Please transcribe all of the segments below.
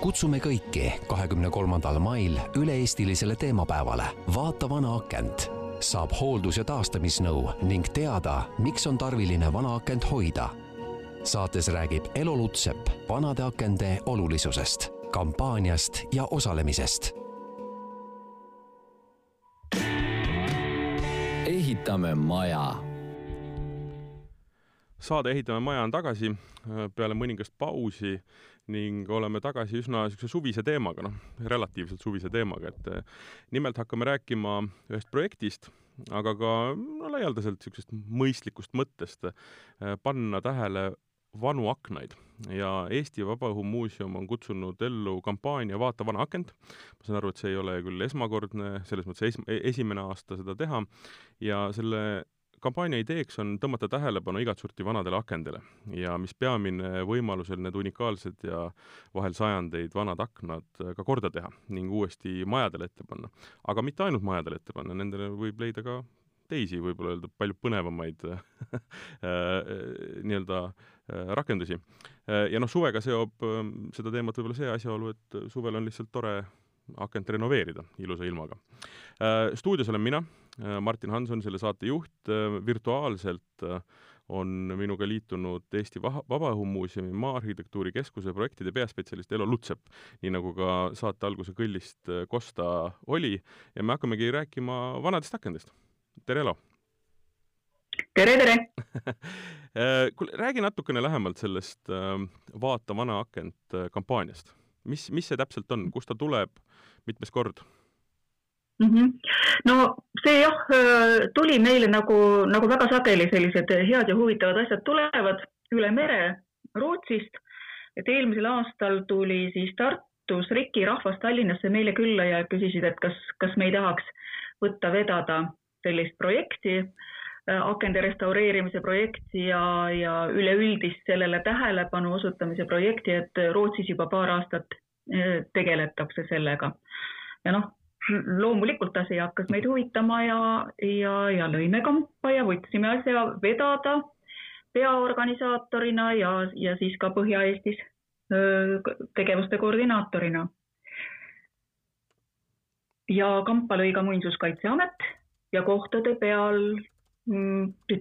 kutsume kõiki kahekümne kolmandal mail üle-eestilisele teemapäevale Vaata vana akent. saab hooldus- ja taastamisnõu ning teada, miks on tarviline vana akent hoida. saates räägib Elo Lutsep vanade akende olulisusest, kampaaniast ja osalemisest. ehitame maja saade Ehitame maja on tagasi peale mõningast pausi ning oleme tagasi üsna niisuguse suvise teemaga, noh, relatiivselt suvise teemaga, et eh, nimelt hakkame rääkima ühest projektist, aga ka no laialdaselt niisugusest mõistlikust mõttest, eh, panna tähele vanu aknaid ja Eesti Vabaõhumuuseum on kutsunud ellu kampaania Vaata vana akent. ma saan aru, et see ei ole küll esmakordne, selles mõttes es-, esimene aasta seda teha ja selle kampaania ideeks on tõmmata tähelepanu igat sorti vanadele akendele ja mis peamine, võimalusel need unikaalsed ja vahel sajandeid vanad aknad ka korda teha ning uuesti majadele ette panna. aga mitte ainult majadele ette panna, nendele võib leida ka teisi, võib-olla öelda palju põnevamaid äh, nii-öelda äh, rakendusi. ja noh, suvega seob ähm, seda teemat võib-olla see asjaolu, et suvel on lihtsalt tore akent renoveerida ilusa ilmaga. Äh, stuudios olen mina, äh, Martin Hanson, selle saate juht, äh, virtuaalselt on minuga liitunud Eesti Vabaõhumuuseumi Maa-arhitektuuri Keskuse projektide peaspetsialist Elo Lutsep, nii nagu ka saate alguse kõllist Kosta oli ja me hakkamegi rääkima vanadest akendest. tere, Elo! tere, tere kuule, räägi natukene lähemalt sellest Vaata vana akent kampaaniast. Mis, mis see täpselt on, kust ta tuleb, mitmes kord? mm. -hmm. no see jah, tuli meile nagu, nagu väga sageli sellised head ja huvitavad asjad tulevad üle mere Rootsist. et eelmisel aastal tuli siis Tartus Riki rahvas Tallinnasse meile külla ja küsisid, et kas, kas me ei tahaks võtta vedada sellist projekti, akende restaureerimise projekti ja, ja üleüldist sellele tähelepanu osutamise projekti, et Rootsis juba paar aastat tegeletakse sellega ja noh, loomulikult asi hakkas meid huvitama ja, ja, ja lõime kampa ja võtsime asja vedada peaorganisaatorina ja, ja siis ka Põhja-Eestis tegevuste koordinaatorina. ja kampa lõi ka Muinsuskaitseamet ja kohtade peal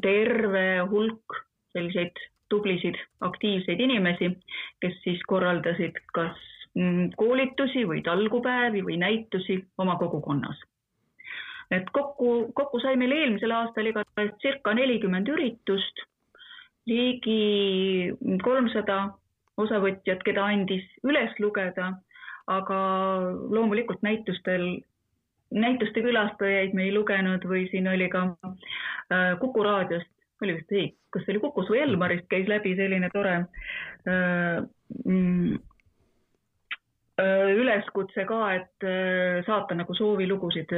terve hulk selliseid tublisid aktiivseid inimesi, kes siis korraldasid kas Mm, koolitusi või talgupäevi või näitusi oma kogukonnas. et kokku, kokku sai meil eelmisel aastal igatahes circa nelikümmend üritust, ligi kolmsada osavõtjat, keda andis üles lugeda, aga loomulikult näitustel, näituste külastajaid me ei lugenud või siin oli ka äh, Kuku raadiost, oli vist ei, kas see oli Kukus või Elmarist käis läbi selline tore äh, mm, Äh, üleskutse ka, et saata nagu soovilugusid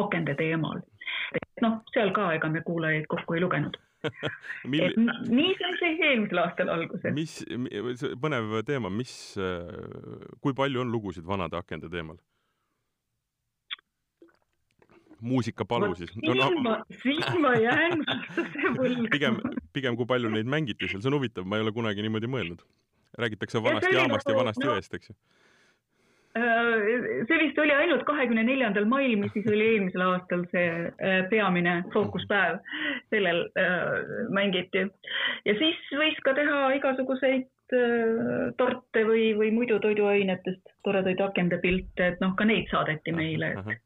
akende teemal. et noh, seal ka, ega me kuulajaid kokku ei lugenud Mil... et nii sai see eelmisel aastal alguse. mis, põnev teema, mis, kui palju on lugusid vanade akende teemal? Muusikapalu siis. No, no, ma, siin ma jään vastuse võlgu. pigem, pigem kui palju neid mängiti seal, see on huvitav, ma ei ole kunagi niimoodi mõelnud. räägitakse vanast ja jaamast nagu, ja vanast no, jõest, eks ju Äh, see vist oli ainult kahekümne neljandal mail, mis siis oli eelmisel aastal see äh, peamine fookuspäev, sellel äh, mängiti. ja siis võis ka teha igasuguseid torte või, või muidu toiduainetest toredaid akendepilte, et noh, ka neid saadeti meile, et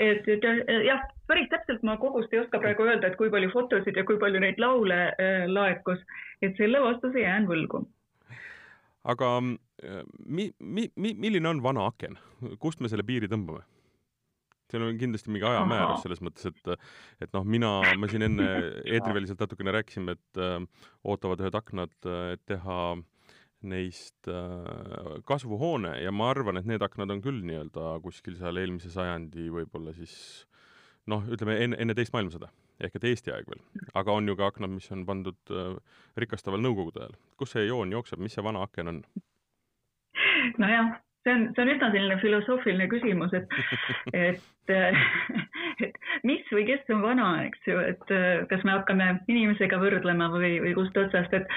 et, et jah, päris täpselt ma kogust ei oska praegu öelda, et kui palju fotosid ja kui palju neid laule äh, laekus, et selle vastuse jään võlgu. aga mi-, mi-, mi-, milline on vana aken, kust me selle piiri tõmbame? seal on kindlasti mingi ajamäärus selles mõttes, et et noh, mina, me siin enne eetriväliselt natukene rääkisime, et äh, ootavad ühed aknad, et teha neist äh, kasvuhoone ja ma arvan, et need aknad on küll nii-öelda kuskil seal eelmise sajandi võib-olla siis noh, ütleme enne, enne teist maailmasõda ehk et Eesti aeg veel. aga on ju ka aknad, mis on pandud äh, rikastaval Nõukogude ajal. kus see joon jookseb, mis see vana aken on? nojah, see on, see on üsna selline filosoofiline küsimus, et, et, et mis või kes on vana, eks ju, et kas me hakkame inimesega võrdlema või, või kust otsast, et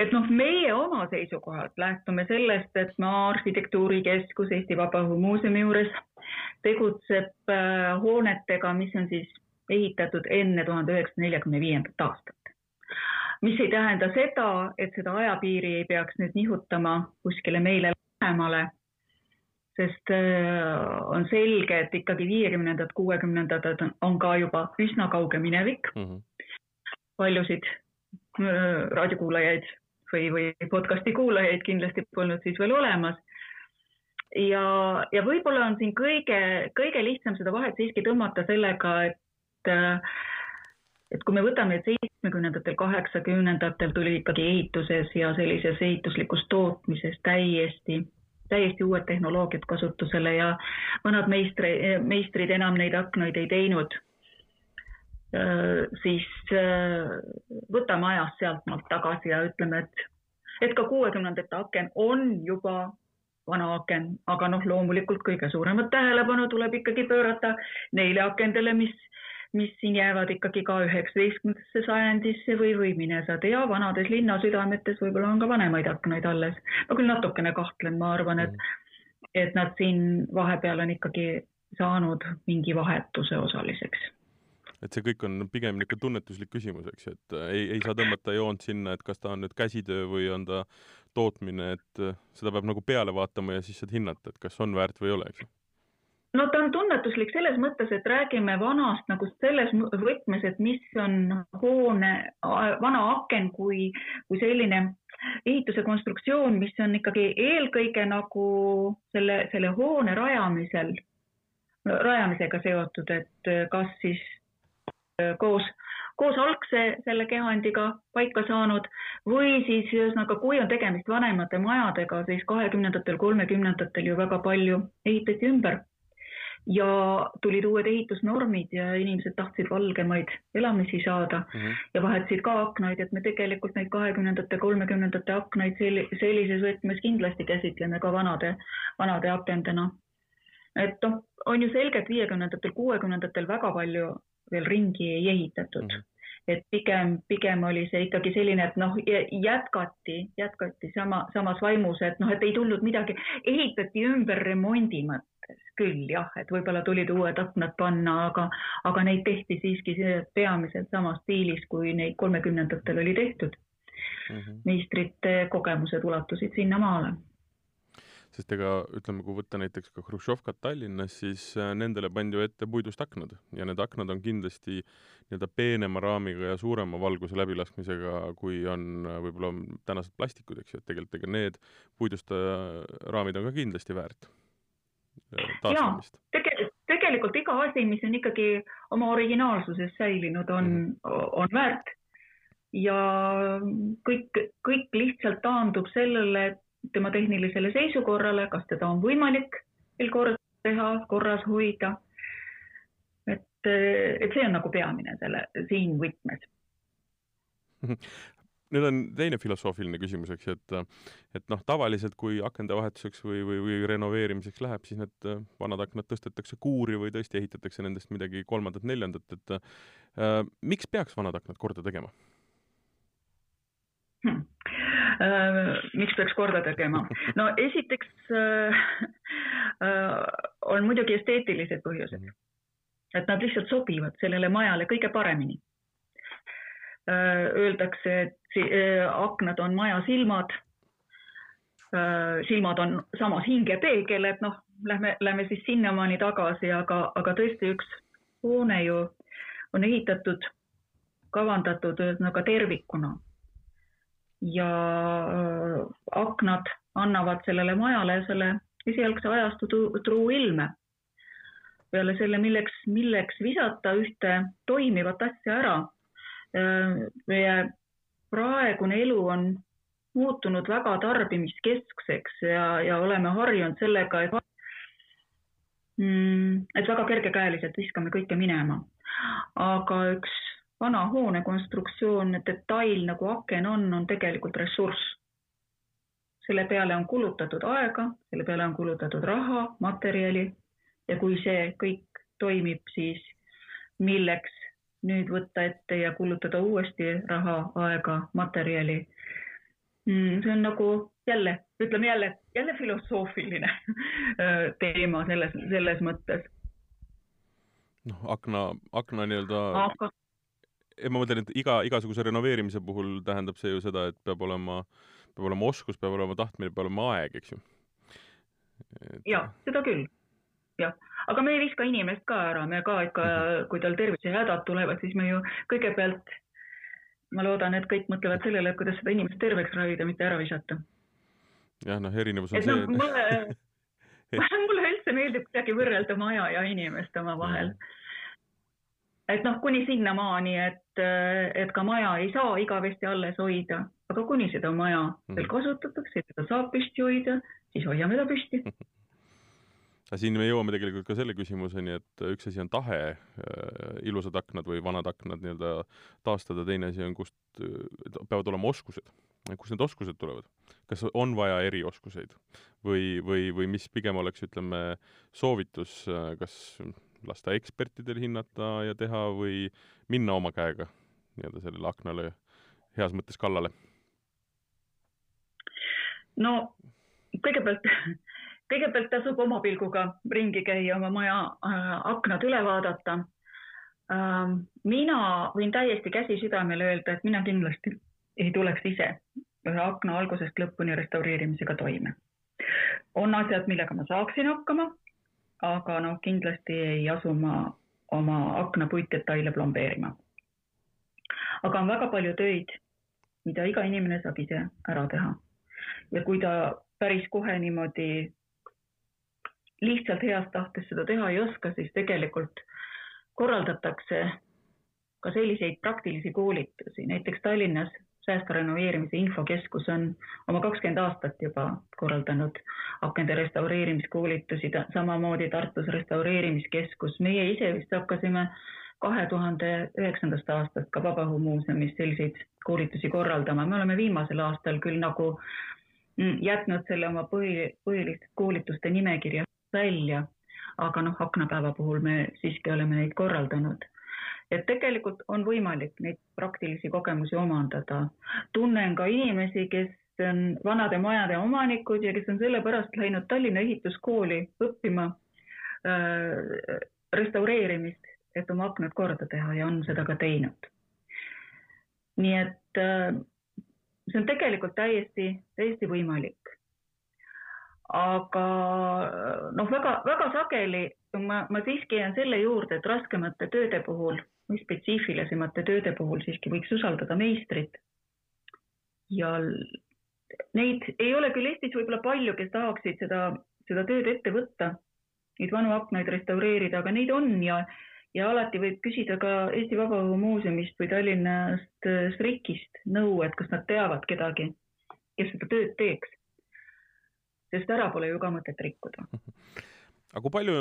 et noh, meie oma seisukohalt lähtume sellest, et Maa Arhitektuurikeskus Eesti Vabaõhumuuseumi juures tegutseb äh, hoonetega, mis on siis ehitatud enne tuhande üheksasaja neljakümne viiendat aastat. mis ei tähenda seda, et seda ajapiiri ei peaks nüüd nihutama kuskile meile lähemale, sest äh, on selge, et ikkagi viiekümnendad, kuuekümnendad on ka juba üsna kauge minevik mm. -hmm. paljusid äh, raadiokuulajaid või, või podcast'i kuulajaid kindlasti polnud siis veel olemas. ja, ja võib-olla on siin kõige, kõige lihtsam seda vahet siiski tõmmata sellega, et et kui me võtame, et seitsmekümnendatel, kaheksakümnendatel tuli ikkagi ehituses ja sellises ehituslikus tootmises täiesti, täiesti uued tehnoloogiad kasutusele ja vanad meistri, meistrid enam neid aknaid ei teinud siis võtame ajas sealtmaalt tagasi ja ütleme, et, et ka kuuekümnendate aken on juba vana aken, aga noh, loomulikult kõige suuremat tähelepanu tuleb ikkagi pöörata neile akendele, mis mis siin jäävad ikkagi ka üheksateistkümnendasse sajandisse või, või mine sa tea, vanades linnasüdametes võib-olla on ka vanemaid aknaid alles. ma küll natukene kahtlen, ma arvan, et, et nad siin vahepeal on ikkagi saanud mingi vahetuse osaliseks et see kõik on pigem niisugune tunnetuslik küsimus, eks ju, et ei, ei saa tõmmata joont sinna, et kas ta on nüüd käsitöö või on ta tootmine, et seda peab nagu peale vaatama ja siis saad hinnata, et kas on väärt või ei ole, eks ju. No ta on tunnetuslik selles mõttes, et räägime vanast nagu selles võtmes, et mis on hoone, vana aken kui, kui selline ehituse konstruktsioon, mis on ikkagi eelkõige nagu selle, selle hoone rajamisel, rajamisega seotud, et kas siis koos, koos algse selle kehandiga paika saanud või siis ühesõnaga, kui on tegemist vanemate majadega, siis kahekümnendatel, kolmekümnendatel ju väga palju ehitati ümber ja tulid uued ehitusnormid ja inimesed tahtsid valgemaid elamisi saada mm -hmm. ja vahetasid ka aknaid, et me tegelikult neid kahekümnendate, kolmekümnendate aknaid sellises võtmes kindlasti käsitleme ka vanade, vanade akendena. et noh, on ju selge, et viiekümnendatel, kuuekümnendatel väga palju veel ringi ei ehitatud mm. -hmm et pigem, pigem oli see ikkagi selline, et noh, jätkati, jätkati sama, samas vaimus, et noh, et ei tulnud midagi, ehitati ümber remondi mõttes küll jah, et võib-olla tulid uued aknad panna, aga, aga neid tehti siiski peamiselt samas stiilis, kui neid kolmekümnendatel oli tehtud mm. -hmm. meistrite kogemused ulatusid sinnamaale sest ega ütleme, kui võtta näiteks ka Hruštšovkat Tallinnas, siis äh, nendele pandi ju ette puidust aknad ja need aknad on kindlasti nii-öelda peenema raamiga ja suurema valguse läbilaskmisega, kui on äh, võib-olla tänased plastikud, eks ju, et tegelikult ega need puidust äh, raamid on ka kindlasti väärt taastamist? tegelikult, tegelikult iga asi, mis on ikkagi oma originaalsuses säilinud, on mm, on väärt. ja kõik, kõik lihtsalt taandub sellele tema tehnilisele seisukorrale, kas teda on võimalik veel korda teha, korras hoida. et, et see on nagu peamine selle siin võtmes nüüd on teine filosoofiline küsimus, eks ju, et et noh, tavaliselt kui akende vahetuseks või, või, või renoveerimiseks läheb, siis need vanad aknad tõstetakse kuuri või tõesti ehitatakse nendest midagi kolmandat-neljandat, et äh, miks peaks vanad aknad korda tegema miks peaks korda tegema? no esiteks äh, äh, on muidugi esteetilised põhjused. Et nad lihtsalt sobivad sellele majale kõige paremini äh,. Öeldakse, et Äh, aknad on maja silmad. Äh, silmad on samas hingepeegel, et noh, lähme, lähme siis sinnamaani tagasi, aga, aga tõesti üks hoone ju on ehitatud, kavandatud ühesõnaga tervikuna. Ja aknad annavad sellele majale selle esialgse ajastu truu ilme. peale selle, milleks, milleks visata ühte toimivat asja ära meie praegune elu on muutunud väga tarbimiskeskseks ja, ja oleme harjunud sellega, et mm, et väga kergekäeliselt viskame kõike minema. aga üks vana hoone konstruktsioon, detail nagu aken on, on tegelikult ressurss. selle peale on kulutatud aega, selle peale on kulutatud raha, materjali ja kui see kõik toimib, siis milleks nüüd võtta ette ja kulutada uuesti raha, aega, materjali. mm, see on nagu jälle, ütleme jälle, jälle filosoofiline teema selles, selles mõttes. noh, akna, akna nii-öelda aga ma mõtlen, et iga, igasuguse renoveerimise puhul tähendab see ju seda, et peab olema, peab olema oskus, peab olema tahtmine, peab olema aeg, eks ju. ja, seda küll, jah, aga me ei viska inimest ka ära, me ka ikka, Mhm. kui tal tervisehädad tulevad, siis me ju kõigepealt, ma loodan, et kõik mõtlevad sellele, et kuidas seda inimest terveks ravida, mitte ära visata. jah, noh, erinevus on et noh, see mulle, mulle üldse meeldib kuidagi võrrelda maja ja inimest omavahel. Et noh, kuni sinnamaani, et, et ka maja ei saa igavesti alles hoida, aga kuni seda maja veel Mhm. kasutatakse, seda saab püsti hoida, siis hoiame ta püsti. aga siin me jõuame tegelikult ka selle küsimuseni, et üks asi on tahe äh, ilusad aknad või vanad aknad nii-öelda taastada, teine asi on, kust peavad olema oskused. kust need oskused tulevad? kas on vaja erioskuseid või, või, või mis pigem oleks, ütleme, soovitus, äh, kas lasta ekspertidel hinnata ja teha või minna oma käega nii-öelda sellele aknale heas mõttes kallale? no kõigepealt, kõigepealt tasub oma pilguga ringi käia, oma maja äh, aknad üle vaadata äh,. mina võin täiesti käsi südamel öelda, et mina kindlasti ei tuleks ise ühe akna algusest lõpuni restaureerimisega toime. on asjad, millega ma saaksin hakkama, aga noh, kindlasti ei asu ma oma akna puitdetaile plombeerima. aga on väga palju töid, mida iga inimene saab ise ära teha ja kui ta päris kohe niimoodi lihtsalt heast tahtest seda teha ei oska, siis tegelikult korraldatakse ka selliseid praktilisi koolitusi, näiteks Tallinnas säästva renoveerimise infokeskus on oma kakskümmend aastat juba korraldanud akende restaureerimiskoolitusi, samamoodi Tartus restaureerimiskeskus, meie ise vist hakkasime kahe tuhande üheksandast aastast ka Vabaõhumuuseumis selliseid koolitusi korraldama, me oleme viimasel aastal küll nagu jätnud selle oma põhi, põhiliste koolituste nimekirja välja, aga noh, aknapäeva puhul me siiski oleme neid korraldanud. Et tegelikult on võimalik neid praktilisi kogemusi omandada. tunnen ka inimesi, kes on vanade majade omanikud ja kes on sellepärast läinud Tallinna ehituskooli õppima äh, restaureerimist, et oma aknad korda teha ja on seda ka teinud. nii et äh, see on tegelikult täiesti, täiesti võimalik. aga noh, väga-väga sageli ma, ma siiski jään selle juurde, et raskemate tööde puhul või spetsiifilisemate tööde puhul siiski võiks usaldada meistrit. ja neid ei ole küll Eestis võib-olla palju, kes tahaksid seda, seda tööd ette võtta, neid vanu aknaid restaureerida, aga neid on ja ja alati võib küsida ka Eesti Vabaõhumuuseumist või Tallinnast SRIK-ist nõu, et kas nad teavad kedagi, kes seda tööd teeks. sest ära pole ju ka mõtet rikkuda. aga kui palju,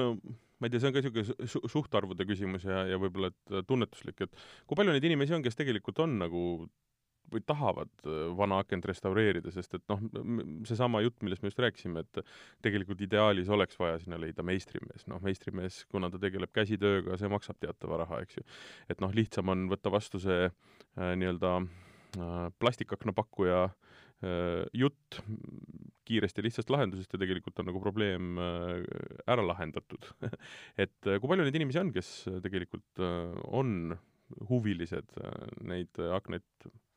ma ei tea, see on ka niisugune su suhtarvude küsimus ja, ja võib-olla et tunnetuslik, et kui palju neid inimesi on, kes tegelikult on nagu või tahavad vana akent restaureerida, sest et noh, seesama jutt, millest me just rääkisime, et tegelikult ideaalis oleks vaja sinna leida meistrimees, noh, meistrimees, kuna ta tegeleb käsitööga, see maksab teatava raha, eks ju. et noh, lihtsam on võtta vastu see äh, nii-öelda äh, plastikakna pakkuja äh, jutt kiiresti lihtsast lahendusest ja tegelikult on nagu probleem äh, ära lahendatud et äh, kui palju neid inimesi on, kes tegelikult äh, on huvilised neid aknaid,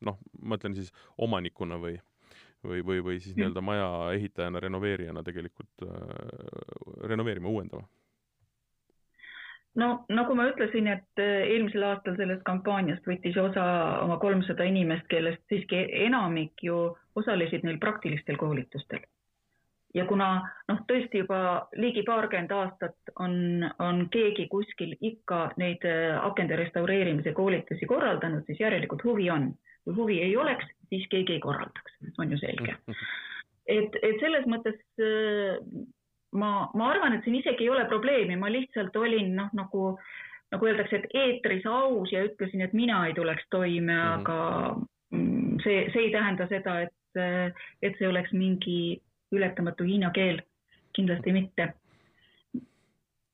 noh, ma ütlen siis omanikuna või, või, või, või siis nii-öelda maja ehitajana, renoveerijana tegelikult äh, renoveerima, uuendama? no nagu ma ütlesin, et eelmisel aastal sellest kampaaniast võttis osa oma kolmsada inimest, kellest siiski enamik ju osalesid neil praktilistel koolitustel ja kuna noh, tõesti juba ligi paarkümmend aastat on, on keegi kuskil ikka neid akende restaureerimise koolitusi korraldanud, siis järelikult huvi on. kui huvi ei oleks, siis keegi ei korraldaks, on ju selge. et, et selles mõttes ma, ma arvan, et siin isegi ei ole probleemi, ma lihtsalt olin noh, nagu, nagu öeldakse, et eetris aus ja ütlesin, et mina ei tuleks toime mm, -hmm. aga see, see ei tähenda seda, et, et see oleks mingi ületamatu hiina keel, kindlasti mitte.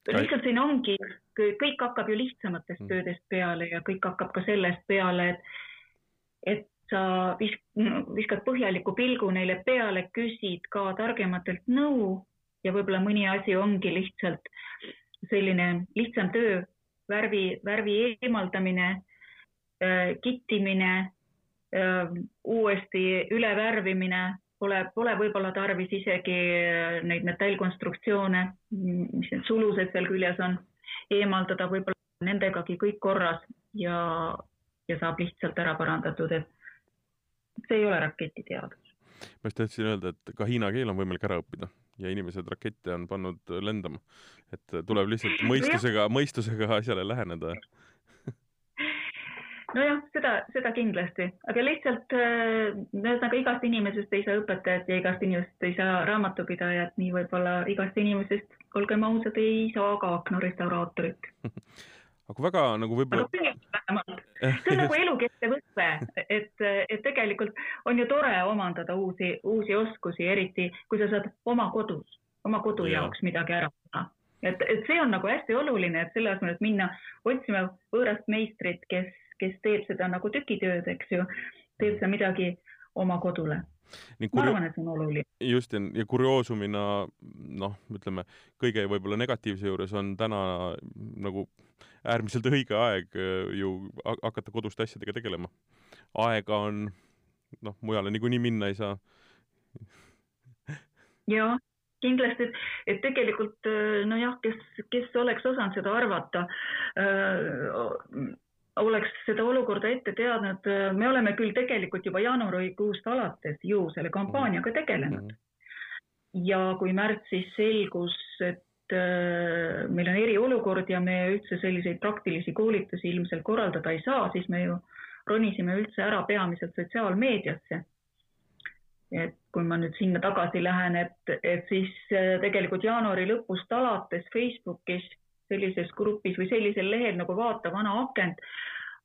lihtsalt siin ongi, kõik hakkab ju lihtsamatest töödest peale ja kõik hakkab ka sellest peale, et, et sa vis-, viskad põhjaliku pilgu neile peale, küsid ka targematelt nõu ja võib-olla mõni asi ongi lihtsalt selline lihtsam töö, värvi, värvi eemaldamine, äh, kittimine, uuesti ülevärvimine, pole, pole võib-olla tarvis isegi neid metallkonstruktsioone, mis need sulused seal küljes on, eemaldada, võib-olla nendegagi kõik korras ja, ja saab lihtsalt ära parandatud, et see ei ole raketiteadus. ma just tahtsin öelda, et ka hiina keel on võimalik ära õppida ja inimesed rakette on pannud lendama. et tuleb lihtsalt mõistusega, mõistusega asjale läheneda nojah, seda, seda kindlasti, aga lihtsalt ühesõnaga äh, igast inimesest ei saa õpetajat ja igast inimesest ei saa raamatupidajat, nii võib-olla igast inimesest, olgem ausad, ei saa ka aknarestauraatorit aga väga nagu võib-olla. see on nagu elukestev õpe, et, et tegelikult on ju tore omandada uusi, uusi oskusi, eriti kui sa saad oma kodus, oma kodu ja. jaoks midagi ära teha. et, et see on nagu hästi oluline, et selle asemel, et minna otsima võõrast meistrit, kes, kes teeb seda nagu tükitööd, eks ju, teeb sa midagi oma kodule Nii ma arvan, et see on oluline. just, ja, ja kurioosumina noh, ütleme kõige võib-olla negatiivse juures on täna nagu äärmiselt õige aeg äh, ju hakata koduste asjadega tegelema. aega on, noh, mujale niikuinii minna ei saa. jaa, kindlasti, et, et tegelikult äh, nojah, kes, kes oleks osanud seda arvata äh, oleks seda olukorda ette teadnud, me oleme küll tegelikult juba jaanuarikuust alates ju selle kampaaniaga tegelenud. ja kui märtsis selgus, et äh, meil on eriolukord ja me üldse selliseid praktilisi koolitusi ilmselt korraldada ei saa, siis me ju ronisime üldse ära peamiselt sotsiaalmeediasse. et kui ma nüüd sinna tagasi lähen, et, et siis äh, tegelikult jaanuari lõpust alates Facebookis sellises grupis või sellisel lehel nagu Vaata vana akent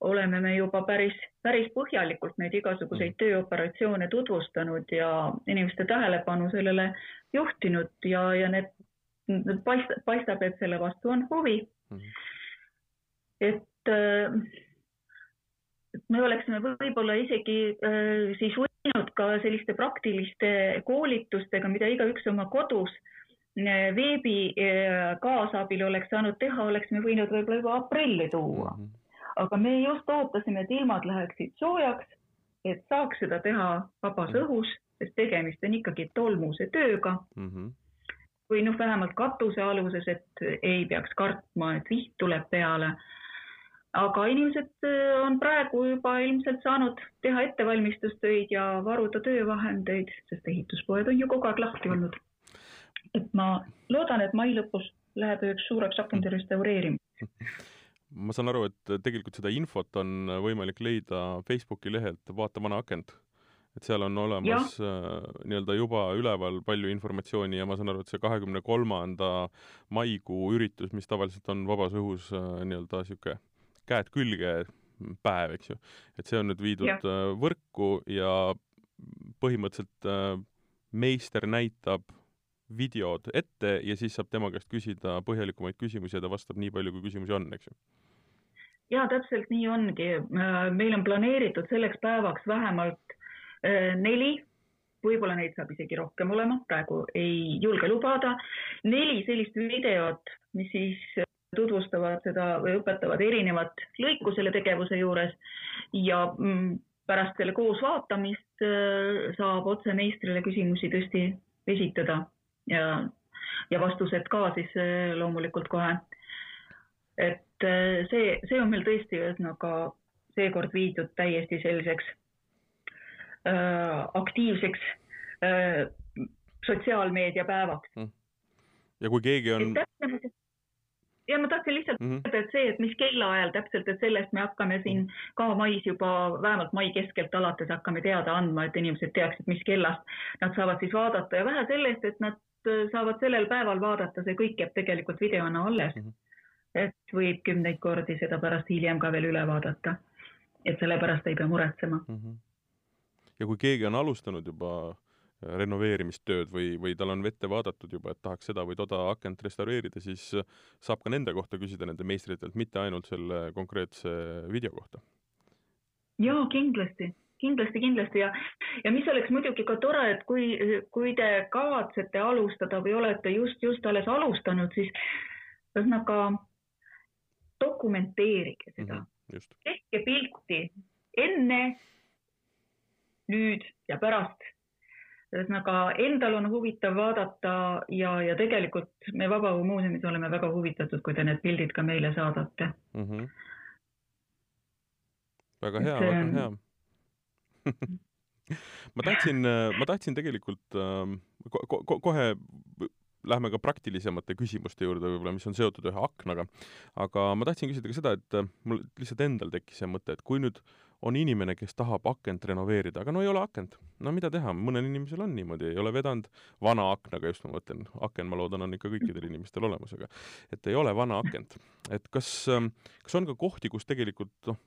oleme me juba päris, päris põhjalikult neid igasuguseid mm. tööoperatsioone tutvustanud ja inimeste tähelepanu sellele juhtinud ja, ja need, need paist, paistab, et selle vastu on huvi mm. et äh, me oleksime võib-olla isegi äh, siis võinud ka selliste praktiliste koolitustega, mida igaüks oma kodus veebi äh, kaasabil oleks saanud teha, oleksime võinud võib-olla juba aprilli tuua mm. -hmm aga me just ootasime, et ilmad läheksid soojaks, et saaks seda teha vabas mhm. õhus, sest tegemist on ikkagi tolmuse tööga mm. -hmm. või noh, vähemalt katusealuses, et ei peaks kartma, et viht tuleb peale. aga inimesed äh, on praegu juba ilmselt saanud teha ettevalmistustöid ja varuda töövahendeid, sest ehituspoed on ju kogu aeg lahti olnud. Et ma loodan, et mai lõpus läheb üheks suureks akende restaureerimiseks ma saan aru, et tegelikult seda infot on võimalik leida Facebooki lehelt Vaata vana akent. et seal on olemas äh, nii-öelda juba üleval palju informatsiooni ja ma saan aru, et see kahekümne kolmanda maikuu üritus, mis tavaliselt on vabas õhus äh, nii-öelda niisugune käed külge päev, eks ju, et see on nüüd viidud ja. Äh, võrku ja põhimõtteliselt meister näitab videod ette ja siis saab tema käest küsida põhjalikumaid küsimusi ja ta vastab nii palju, kui küsimusi on, eks ju. Ja täpselt nii ongi. Äh, meil on planeeritud selleks päevaks vähemalt äh, neli, võib-olla neid saab isegi rohkem olema, praegu ei julge lubada, neli sellist videot, mis siis tutvustavad seda või õpetavad erinevat lõiku selle tegevuse juures. Ja mm, pärast selle koos vaatamist äh, saab otse meistrile küsimusi tõesti esitada ja, ja vastused ka siis loomulikult kohe. et äh, see, see on meil tõesti ühesõnaga seekord viidud täiesti selliseks äh, aktiivseks äh, sotsiaalmeediapäevaks mm.. ja kui keegi on. ja ma tahtsin lihtsalt mm -hmm. öelda, et see, et mis kellaajal täpselt, et sellest me hakkame siin -hmm. ka mais juba vähemalt mai keskelt alates hakkame teada andma, et inimesed teaksid, mis kellast nad saavad siis vaadata ja vähe sellest, et nad saavad sellel päeval vaadata, see kõik jääb tegelikult videona alles mm. -hmm et võib kümneid kordi seda pärast hiljem ka veel üle vaadata. et sellepärast ei pea muretsema mm. -hmm. ja kui keegi on alustanud juba äh, renoveerimistööd või, või tal on vette vaadatud juba, et tahaks seda või toda akent restaureerida, siis äh, saab ka nende kohta küsida nende meistritelt, mitte ainult selle konkreetse video kohta. jaa, kindlasti, kindlasti, kindlasti ja, ja mis oleks muidugi ka tore, et kui, kui te kavatsete alustada või olete just, just alles alustanud, siis ühesõnaga dokumenteerige seda mm. -hmm, tehke pilti enne, nüüd ja pärast. ühesõnaga endal on huvitav vaadata ja, ja tegelikult me Vabaõhumuuseumis oleme väga huvitatud, kui te need pildid ka meile saadate mm. -hmm. väga hea, väga hea ma tahtsin, ma tahtsin tegelikult äh, ko ko kohe lähme ka praktilisemate küsimuste juurde võib-olla, mis on seotud ühe aknaga. aga ma tahtsin küsida ka seda, et äh, mul lihtsalt endal tekkis see mõte, et kui nüüd on inimene, kes tahab akent renoveerida, aga no ei ole akent, no mida teha, mõnel inimesel on niimoodi, ei ole vedanud vana aknaga, just ma mõtlen, aken, ma loodan, on ikka kõikidel inimestel olemas, aga et ei ole vana akent. et kas, ähm, kas on ka kohti, kus tegelikult noh,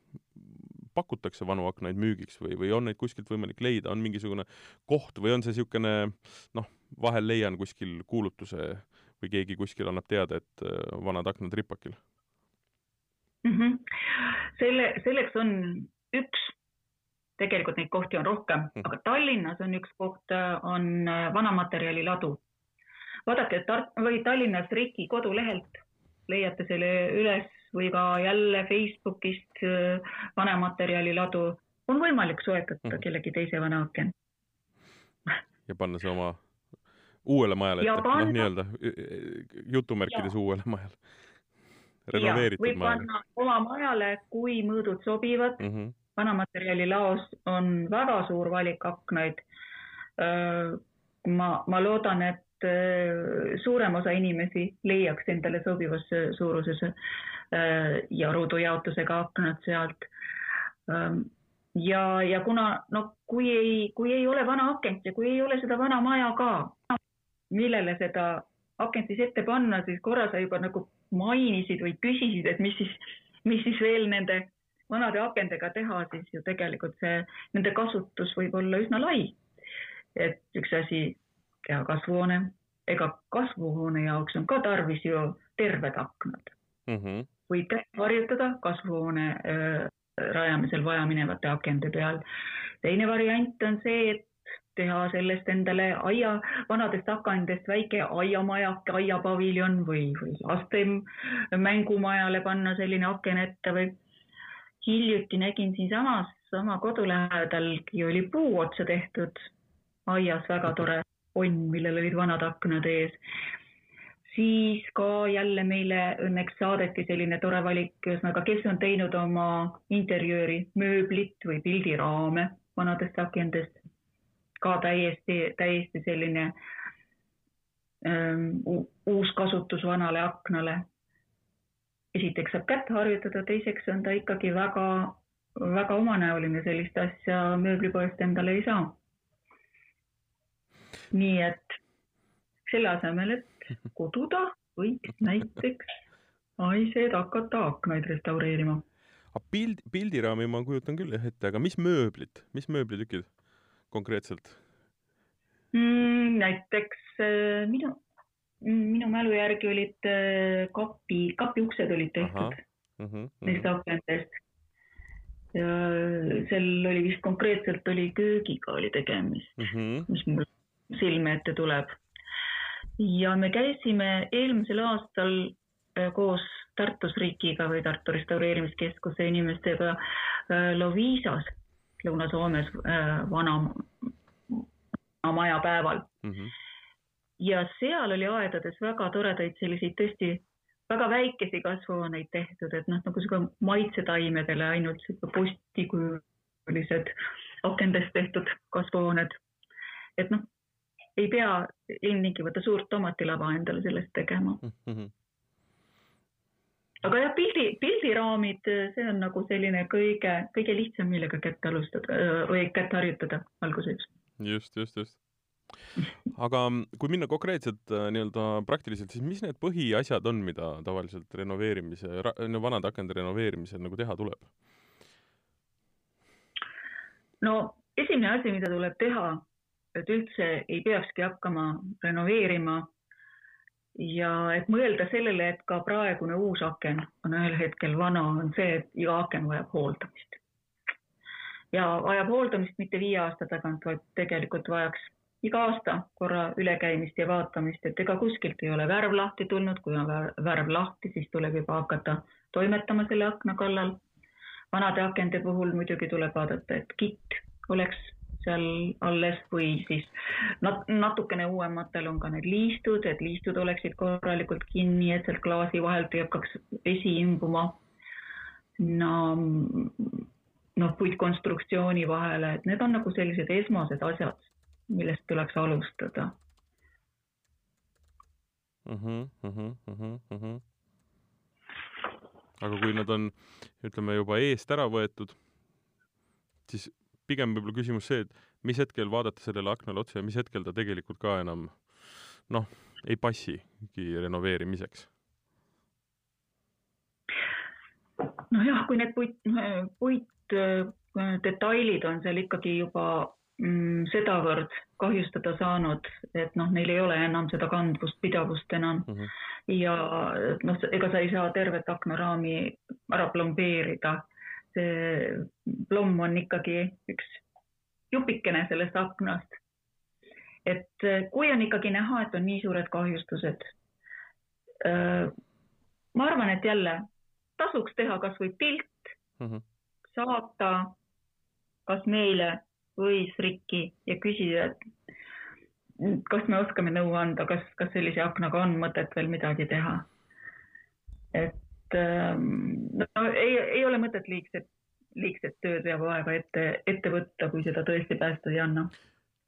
pakutakse vanu aknaid müügiks või, või on neid kuskilt võimalik leida, on mingisugune koht või on see niisugune noh, vahel leian kuskil kuulutuse või keegi kuskil annab teada, et äh, vanad aknad ripakil mm? -hmm. selle, selleks on üks, tegelikult neid kohti on rohkem mm, -hmm. aga Tallinnas on üks koht, äh, on äh, vanamaterjali ladu. vaadake, Tart- või Tallinnas Riki kodulehelt leiate selle üles või ka jälle Facebookist äh, vanematerjali ladu, on võimalik soetada mm. kellegi teise vana aken. ja panna see oma uuele majale ette, noh, nii-öelda jutumärkides ja. uuele majale. renoveeritud majale. panna oma majale, kui mõõdud sobivad mm. -hmm. vanamaterjali laos on väga suur valik aknaid. Äh, ma, ma loodan, et äh, suurem osa inimesi leiaks endale sobivas suuruses Äh, ja ruudujaotusega aknad sealt. Ähm, ja, ja kuna no kui ei, kui ei ole vana akent ja kui ei ole seda vana maja ka, millele seda akent siis ette panna, siis korra sa juba nagu mainisid või küsisid, et mis siis, mis siis veel nende vanade akendega teha, siis ju tegelikult see, nende kasutus võib olla üsna lai. et üks asi, teha kasvuhoone, ega kasvuhoone jaoks on ka tarvis ju terved aknad mm. -hmm võid harjutada kasvuhoone rajamisel vajaminevate akende peal. teine variant on see, et teha sellest endale aia, vanadest akendest väike aiamajake, aiapaviljon või, või laste mängumajale panna selline aken ette või. hiljuti nägin siinsamas oma kodu lähedalgi oli puu otsa tehtud aias väga tore onn, millel olid vanad aknad ees siis ka jälle meile õnneks saadeti selline tore valik, ühesõnaga, kes on teinud oma interjööri mööblit või pildiraame vanadest akendest, ka täiesti, täiesti selline ähm, uus kasutus vanale aknale. esiteks saab kätt harjutada, teiseks on ta ikkagi väga, väga omanäoline, sellist asja mööblipoest endale ei saa. nii et selle asemel, et koduda võiks näiteks naised hakata aknaid restaureerima. aga pild, pildiraami ma kujutan küll jah ette, aga mis mööblid, mis mööblitükid konkreetselt mm,? näiteks äh, minu, minu mälu järgi olid äh, kapi, kapi uksed olid tehtud mm -hmm, neist mm -hmm. akendest. ja seal oli vist konkreetselt oli köögiga oli tegemist mm, -hmm. mis mul silme ette tuleb ja me käisime eelmisel aastal äh, koos Tartus Rikiga või Tartu Restaureerimiskeskuse inimestega äh, Loviisas Lõuna-Soomes äh, vana maja päeval mm. -hmm. ja seal oli aedades väga toredaid selliseid tõesti väga väikesi kasvuhooneid tehtud, et noh, nagu sihuke maitsetaimedele ainult sihuke postikujulised akendest tehtud kasvuhooned. et noh, ei pea ilmtingimata suurt tomatilava endale sellest tegema mm. -hmm. aga jah, pildi, pildiraamid, see on nagu selline kõige, kõige lihtsam, millega kätt alustada või kätt harjutada alguseks. just, just, just aga kui minna konkreetselt äh, nii-öelda praktiliselt, siis mis need põhiasjad on, mida tavaliselt renoveerimise, no vanade akende renoveerimisel nagu teha tuleb? no esimene asi, mida tuleb teha, et üldse ei peakski hakkama renoveerima ja et mõelda sellele, et ka praegune uus aken on ühel hetkel vana, on see, et iga aken vajab hooldamist. ja vajab hooldamist mitte viie aasta tagant, vaid tegelikult vajaks iga aasta korra ülekäimist ja vaatamist, et ega kuskilt ei ole värv lahti tulnud, kui on värv lahti, siis tuleb juba hakata toimetama selle akna kallal. vanade akende puhul muidugi tuleb vaadata, et kitt oleks seal alles või siis nat-, natukene uuematel on ka need liistud, et liistud oleksid korralikult kinni, et sealt klaasi vahelt ei hakkaks vesi imbuma. no noh, puitkonstruktsiooni vahele, et need on nagu sellised esmased asjad, millest tuleks alustada mm. -hmm, mm -hmm, mm -hmm. aga kui nad on, ütleme juba eest ära võetud, siis pigem võib-olla küsimus see, et mis hetkel vaadata sellele aknale otsa ja mis hetkel ta tegelikult ka enam noh, ei passigi renoveerimiseks? nojah, kui need puit, puitdetailid on seal ikkagi juba mm, sedavõrd kahjustada saanud, et noh, neil ei ole enam seda kandvust, pidavust enam mm. -hmm. ja noh, ega sa ei saa tervet aknaraami ära plombeerida. See plomm on ikkagi üks jupikene sellest aknast. et kui on ikkagi näha, et on nii suured kahjustused. ma arvan, et jälle tasuks teha kasvõi pilt mm, -hmm. saata kas meile või SRIK-i ja küsida, et kas me oskame nõu anda, kas, kas sellise aknaga on mõtet veel midagi teha. et ähm, no ei, ei ole mõtet liigset, liigset tööd ja vaeva ette, ette võtta, kui seda tõesti päästa ei anna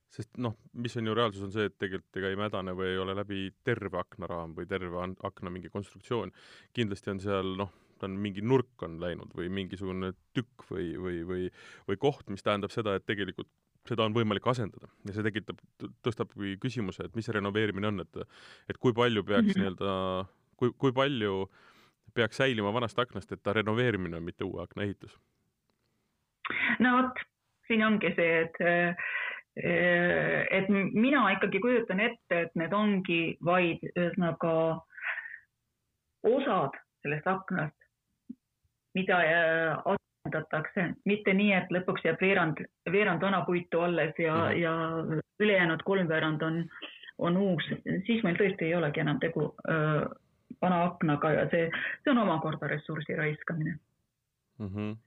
sest noh, mis on ju reaalsus, on see, et tegelikult ega ei mädane või ei ole läbi terve aknaraam või terve akna mingi konstruktsioon. kindlasti on seal noh, ta on mingi nurk on läinud või mingisugune tükk või, või, või, või koht, mis tähendab seda, et tegelikult seda on võimalik asendada ja see tekitab, tõstabki küsimuse, et mis see renoveerimine on, et et kui palju peaks mm -hmm. nii-öelda, kui, kui palju peaks säilima vanast aknast, et ta renoveerimine on, mitte uue akna ehitus? no vot, siin ongi see, et et mina ikkagi kujutan ette, et need ongi vaid ühesõnaga osad sellest aknast, mida äh, asendatakse, mitte nii, et lõpuks jääb veerand, veerand vana puitu alles ja mm, -hmm. ja ülejäänud kolmveerand on, on uus, siis meil tõesti ei olegi enam tegu öö, äh, vana aknaga ja see, see on omakorda ressursi raiskamine mm. -hmm.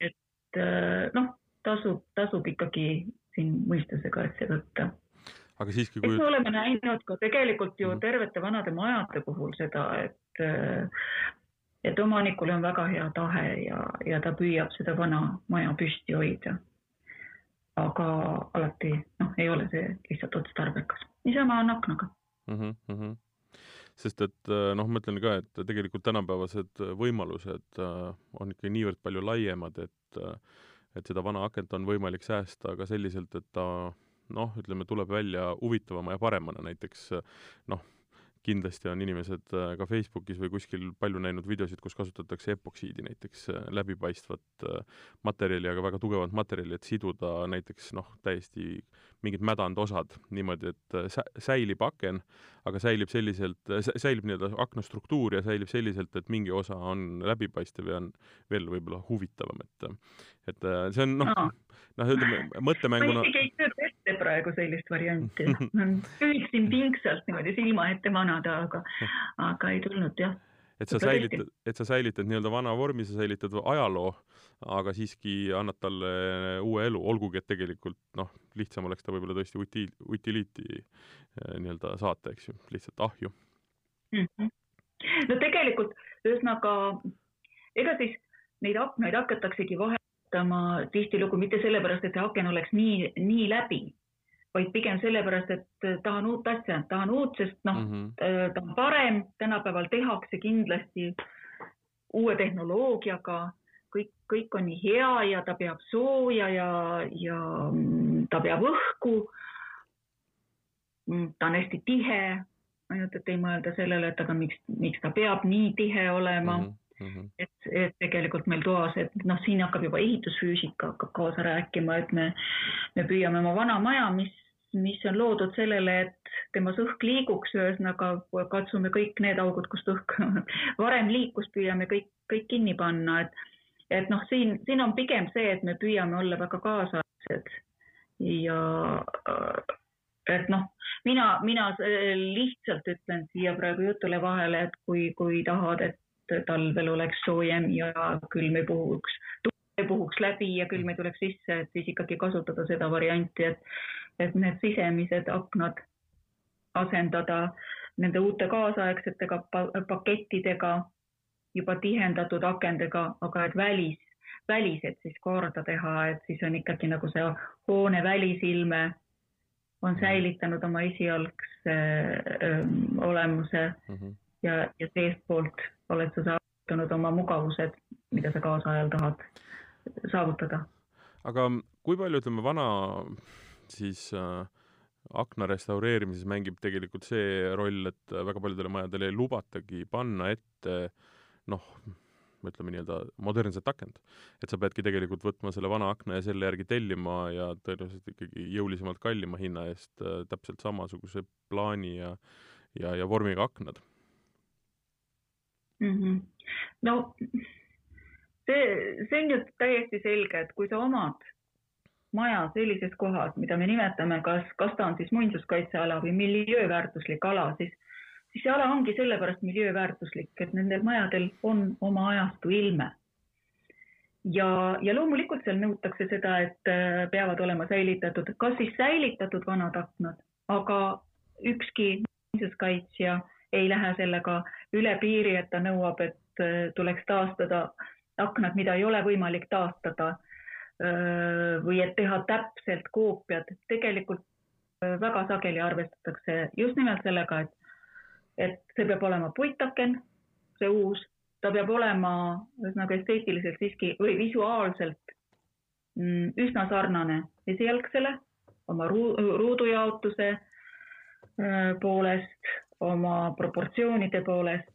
et äh, noh, tasub, tasub ikkagi siin mõistusega asja võtta aga siiski kui... me oleme näinud ka tegelikult ju mhm. tervete vanade majade puhul seda, et et omanikul on väga hea tahe ja, ja ta püüab seda vana maja püsti hoida. aga alati noh, ei ole see lihtsalt otstarbekas. niisama on aknaga mm. -hmm. Sest et äh, noh, ma ütlen ka, et tegelikult tänapäevased võimalused äh, on ikka niivõrd palju laiemad, et äh, et seda vana akent on võimalik säästa ka selliselt, et ta noh, ütleme, tuleb välja huvitavama ja paremana, näiteks noh, kindlasti on inimesed äh, ka Facebookis või kuskil palju näinud videosid, kus kasutatakse epoksiidi näiteks äh, läbipaistvat äh, materjali, aga väga tugevat materjali, et siduda näiteks noh, täiesti mingid mädandosad niimoodi, et säilib aken, aga säilib selliselt, säilib nii-öelda akna struktuur ja säilib selliselt, et mingi osa on läbipaistev ja on veel võib-olla huvitavam, et et see on noh no., noh, ütleme mõttemänguna. ma isegi ei ette praegu sellist varianti, noh, püüdsin pingsalt niimoodi silma ette manada, aga, aga ei tulnud jah. et sa säilitad, et sa säilitad nii-öelda vana vormi, sa säilitad ajaloo, aga siiski annad talle uue elu, olgugi et tegelikult noh, lihtsam oleks ta võib-olla tõesti uti-, utiliiti eh, nii-öelda saata, eks ju, lihtsalt ahju mm. -hmm. no tegelikult ühesõnaga, ega siis neid aknaid hakataksegi vahe kasutama tihtilugu mitte sellepärast, et see aken oleks nii, nii läbi, vaid pigem sellepärast, et tahan uut asja, tahan uut, sest noh mm, -hmm. ta on parem, tänapäeval tehakse kindlasti uue tehnoloogiaga, kõik, kõik on nii hea ja ta peab sooja ja, ja mm, ta peab õhku. Mm, ta on hästi tihe, ainult et ei mõelda sellele, et aga miks, miks ta peab nii tihe olema mm. -hmm Mm -hmm. et, et tegelikult meil toas, et noh, siin hakkab juba ehitusfüüsika hakkab kaasa rääkima, et me, me püüame oma vana maja, mis, mis on loodud sellele, et temas õhk liiguks, ühesõnaga katsume kõik need augud, kust õhk varem liikus, püüame kõik, kõik kinni panna, et et noh, siin, siin on pigem see, et me püüame olla väga kaasaegsed ja et noh, mina, mina lihtsalt ütlen siia praegu jutule vahele, et kui, kui tahad, et talvel oleks soojem ja külm ei puhuks, tuul ei puhuks läbi ja külm ei tuleks sisse, et siis ikkagi kasutada seda varianti, et, et need sisemised aknad asendada nende uute kaasaegsetega pakettidega, juba tihendatud akendega, aga et välis, välised siis korda teha, et siis on ikkagi nagu see hoone välisilme on säilitanud oma esialgse öö, olemuse mm -hmm. Ja, ja seestpoolt oled sa saavutanud oma mugavused, mida sa kaasajal tahad saavutada. aga kui palju, ütleme, vana siis äh, akna restaureerimises mängib tegelikult see roll, et väga paljudele majadele ei lubatagi panna ette noh, ütleme nii-öelda modernset akent. et sa peadki tegelikult võtma selle vana akna ja selle järgi tellima ja tõenäoliselt ikkagi jõulisemalt kallima hinna eest äh, täpselt samasuguse plaani ja, ja, ja vormiga aknad mm. -hmm. no see, see on ju täiesti selge, et kui sa omad maja sellises kohas, mida me nimetame, kas, kas ta on siis muinsuskaitseala või miljööväärtuslik ala, siis siis see ala ongi sellepärast miljööväärtuslik, et nendel majadel on oma ajastu ilme. ja, ja loomulikult seal nõutakse seda, et äh, peavad olema säilitatud, kas siis säilitatud vanad aknad, aga ükski muinsuskaitsja ei lähe sellega üle piiri, et ta nõuab, et äh, tuleks taastada aknad, mida ei ole võimalik taastada äh, või et teha täpselt koopiad. tegelikult väga sageli arvestatakse just nimelt sellega, et et see peab olema puitaken, see uus, ta peab olema ühesõnaga esteetiliselt siiski või visuaalselt mm, üsna sarnane esialgsele oma ruudujaotuse äh, poolest, oma proportsioonide poolest.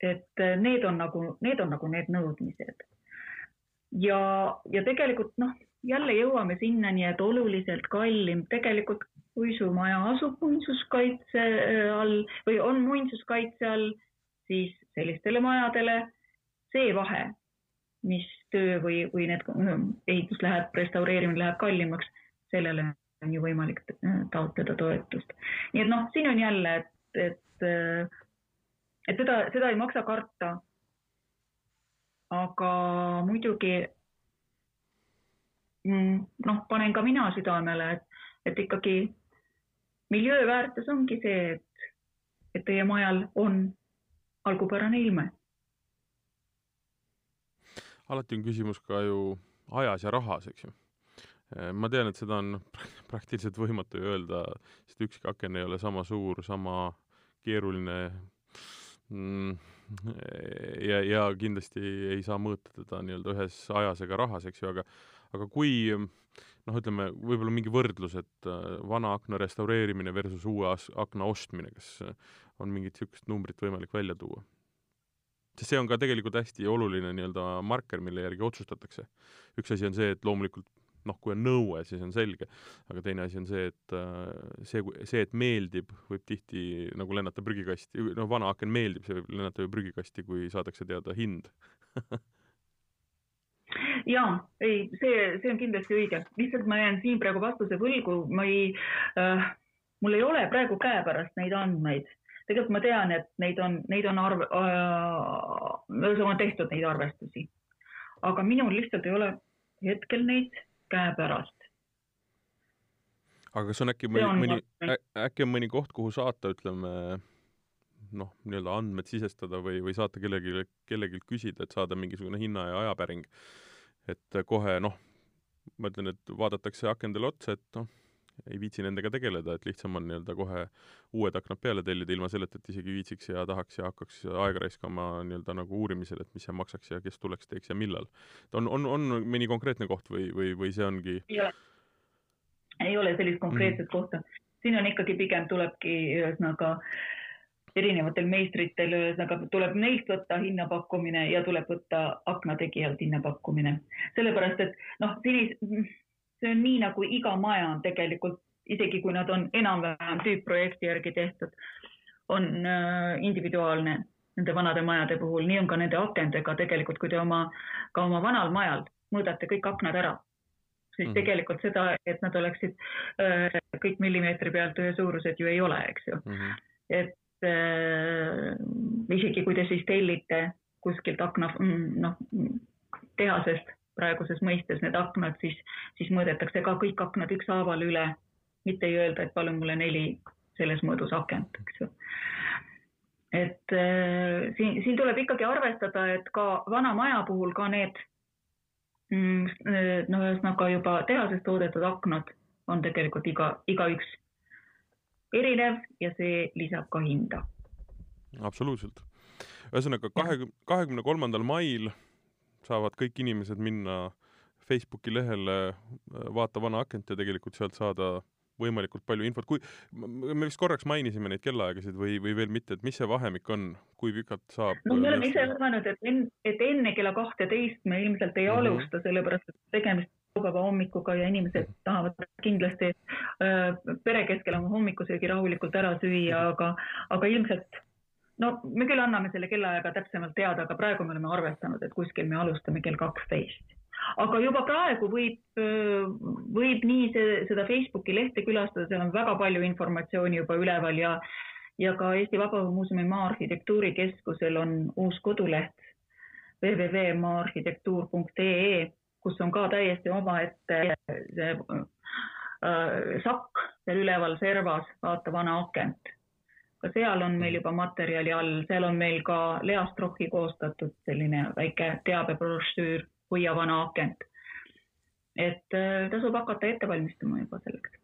et äh, need on nagu, need on nagu need nõudmised. ja, ja tegelikult noh, jälle jõuame sinnani, et oluliselt kallim tegelikult kui su maja asub muinsuskaitse äh, all või on muinsuskaitse all, siis sellistele majadele see vahe, mis töö või, või need ehitus läheb, restaureerimine läheb kallimaks, sellele on ju võimalik äh, taotleda toetust. nii et noh, siin on jälle, et, et, äh, et seda, seda ei maksa karta. aga muidugi mm, noh, panen ka mina südamele, et, et ikkagi miljööväärtus ongi see, et, et teie majal on algupärane ilme. alati on küsimus ka ju ajas ja rahas, eks ju. Ma tean, et seda on praktiliselt võimatu öelda, sest ükski aken ei ole sama suur, sama keeruline mm, ja, ja kindlasti ei saa mõõta teda nii-öelda ühes ajas ega rahas, eks ju, aga aga kui noh, ütleme võib-olla mingi võrdlus, et äh, vana akna restaureerimine versus uue akna ostmine, kas äh, on mingit niisugust numbrit võimalik välja tuua? sest see on ka tegelikult hästi oluline nii-öelda marker, mille järgi otsustatakse. üks asi on see, et loomulikult noh, kui on nõue, siis on selge, aga teine asi on see, et äh, see, see, et meeldib, võib tihti nagu lennata prügikasti, no vana aken meeldib, see võib lennata ju prügikasti, kui saadakse teada hind. Ja ei, see, see on kindlasti õige, lihtsalt ma jään siin praegu vastuse võlgu, ma ei äh,, mul ei ole praegu käepärast neid andmeid. tegelikult ma tean, et neid on, neid on arv- äh,, on tehtud neid arvestusi, aga minul lihtsalt ei ole hetkel neid käepärast. aga kas on äkki mõni, mõni, äkki on mõni koht, kuhu saata, ütleme noh, nii-öelda andmed sisestada või, või saata kellelegi, kellelgi küsida, et saada mingisugune hinna ja ajapäring et kohe noh, ma ütlen, et vaadatakse akendele otsa, et noh, ei viitsi nendega tegeleda, et lihtsam on nii-öelda kohe uued aknad peale tellida, ilma selleta, et isegi viitsiks ja tahaks ja hakkaks aega raiskama nii-öelda nagu uurimisel, et mis see maksaks ja kes tuleks, teeks ja millal. on, on, on mõni konkreetne koht või, või, või see ongi? ei ole, sellist konkreetset mm. kohta. siin on ikkagi pigem tulebki ühesõnaga erinevatel meistritel, ühesõnaga tuleb neilt võtta hinnapakkumine ja tuleb võtta aknategijalt hinnapakkumine. sellepärast, et noh, see on nii, nagu iga maja on tegelikult, isegi kui nad on enam-vähem tüüpprojekti järgi tehtud, on äh, individuaalne nende vanade majade puhul, nii on ka nende akendega tegelikult, kui te oma, ka oma vanal majal mõõdate kõik aknad ära, siis mm tegelikult seda, et nad oleksid äh, kõik millimeetri pealt ühesuurused ju ei ole, eks ju mm. -hmm. et äh, isegi kui te siis tellite kuskilt akna, mm, noh, tehasest praeguses mõistes need aknad, siis, siis mõõdetakse ka kõik aknad ükshaaval üle, mitte ei öelda, et palun mulle neli selles mõõdus akent, eks ju et äh, siin, siin tuleb ikkagi arvestada, et ka vana maja puhul ka need mm, no ühesõnaga juba tehases toodetud aknad on tegelikult iga, igaüks erinev ja see lisab ka hinda. absoluutselt. ühesõnaga kahekümne, kahekümne kolmandal mail saavad kõik inimesed minna Facebooki lehele Vaata vana akent ja tegelikult sealt saada võimalikult palju infot, kui, me vist korraks mainisime neid kellaaegasid või, või veel mitte, et mis see vahemik on, kui pikalt saab? no me oleme ise arvanud, et enne, et enne kella kahteteist me ilmselt ei mm -hmm. alusta, sellepärast et tegemist laupäeva hommikuga ja inimesed mhm. tahavad kindlasti äh, pere keskel oma hommikusöögi rahulikult ära süüa, aga, aga ilmselt no me küll anname selle kellaaega täpsemalt teada, aga praegu me oleme arvestanud, et kuskil me alustame kell kaksteist aga juba praegu võib, võib nii see, seda Facebooki lehte külastada, seal on väga palju informatsiooni juba üleval ja, ja ka Eesti Vabaõhumuuseumi Maa-arhitektuurikeskusel on uus koduleht www.maaarhitektuur.ee, kus on ka täiesti omaette see äh, sakk seal üleval servas, vaata vana akent. Ka seal on meil juba materjali all, seal on meil ka Lea Strohhi koostatud selline väike teabebrošüür hoia vana akent. et äh, tasub hakata ette valmistuma juba selleks.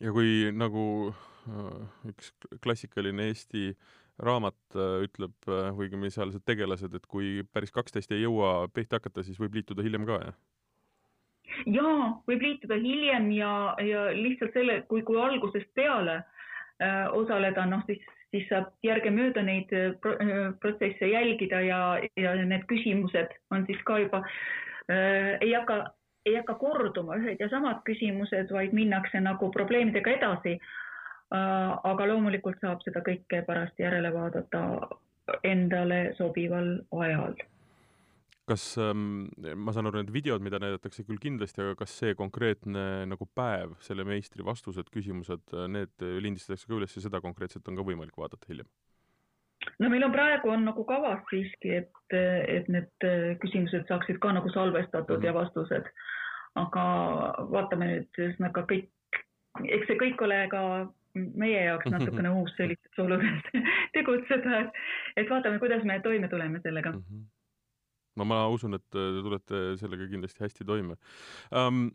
ja kui nagu äh, üks klassikaline Eesti raamat äh, ütleb õigemini sealsed tegelased, et kui päris kaksteist ei jõua pihta hakata, siis võib liituda hiljem ka, jah? jaa, võib liituda hiljem ja, ja lihtsalt selle, kui, kui algusest peale äh, osaleda, noh siis, siis saab järgemööda neid pro, protsesse jälgida ja, ja need küsimused on siis ka juba Äh, ei hakka, ei hakka korduma ühed ja samad küsimused, vaid minnakse nagu probleemidega edasi. Äh, aga loomulikult saab seda kõike pärast järele vaadata endale sobival ajal kas ähm, ma saan aru, need videod, mida näidatakse küll kindlasti, aga kas see konkreetne nagu päev, selle meistri vastused, küsimused, need lindistatakse ka üles ja seda konkreetselt on ka võimalik vaadata hiljem? no meil on praegu on nagu kavas siiski, et, et need küsimused saaksid ka nagu salvestatud mm -hmm. ja vastused. aga vaatame nüüd ühesõnaga kõik, eks see kõik ole ka meie jaoks natukene uus sellistes oludes tegutseda, et, et vaatame, kuidas me toime tuleme sellega mm. -hmm. No ma usun, et te tulete sellega kindlasti hästi toime um,.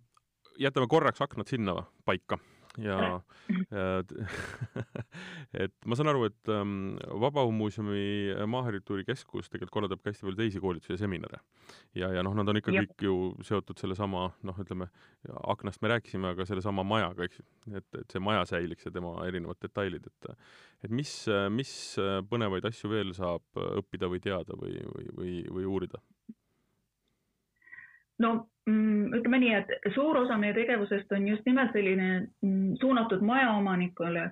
jätame korraks aknad sinna paika ja, ja et ma saan aru, et ähm, Vabaõhumuuseumi Maaharjutuuri Keskus tegelikult korraldab ka hästi palju teisi koolitusi ja seminare. ja, ja noh, nad on ikka ja. kõik ju seotud sellesama, noh, ütleme, aknast me rääkisime, aga sellesama majaga, eks et, et see maja säiliks ja tema erinevad detailid, et et mis, mis põnevaid asju veel saab õppida või teada või, või, või, või uurida? no ütleme nii, et suur osa meie tegevusest on just nimelt selline mm, suunatud majaomanikule.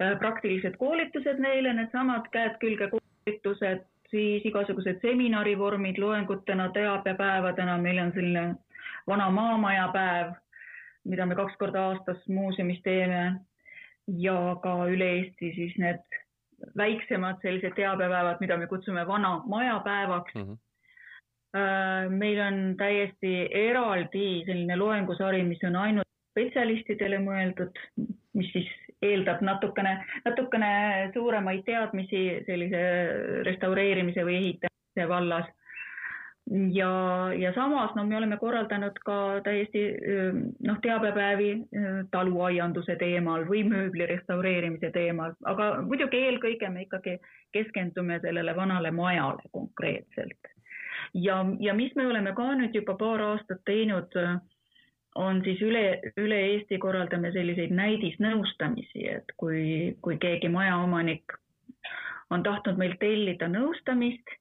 Äh, praktilised koolitused neile, needsamad käed külge koolitused, siis igasugused seminarivormid loengutena, teabepäevadena, meil on selline vana maamaja päev, mida me kaks korda aastas muuseumis teeme ja ka üle Eesti siis need väiksemad sellised teabepäevad, mida me kutsume vana maja päevaks mm. -hmm meil on täiesti eraldi selline loengusari, mis on ainult spetsialistidele mõeldud, mis siis eeldab natukene, natukene suuremaid teadmisi sellise restaureerimise või ehitamise vallas. ja, ja samas no me oleme korraldanud ka täiesti noh, teabepäevi taluaianduse teemal või mööbli restaureerimise teemal, aga muidugi eelkõige me ikkagi keskendume sellele vanale majale konkreetselt ja, ja mis me oleme ka nüüd juba paar aastat teinud, on siis üle, üle Eesti korraldame selliseid näidisnõustamisi, et kui, kui keegi majaomanik on tahtnud meilt tellida nõustamist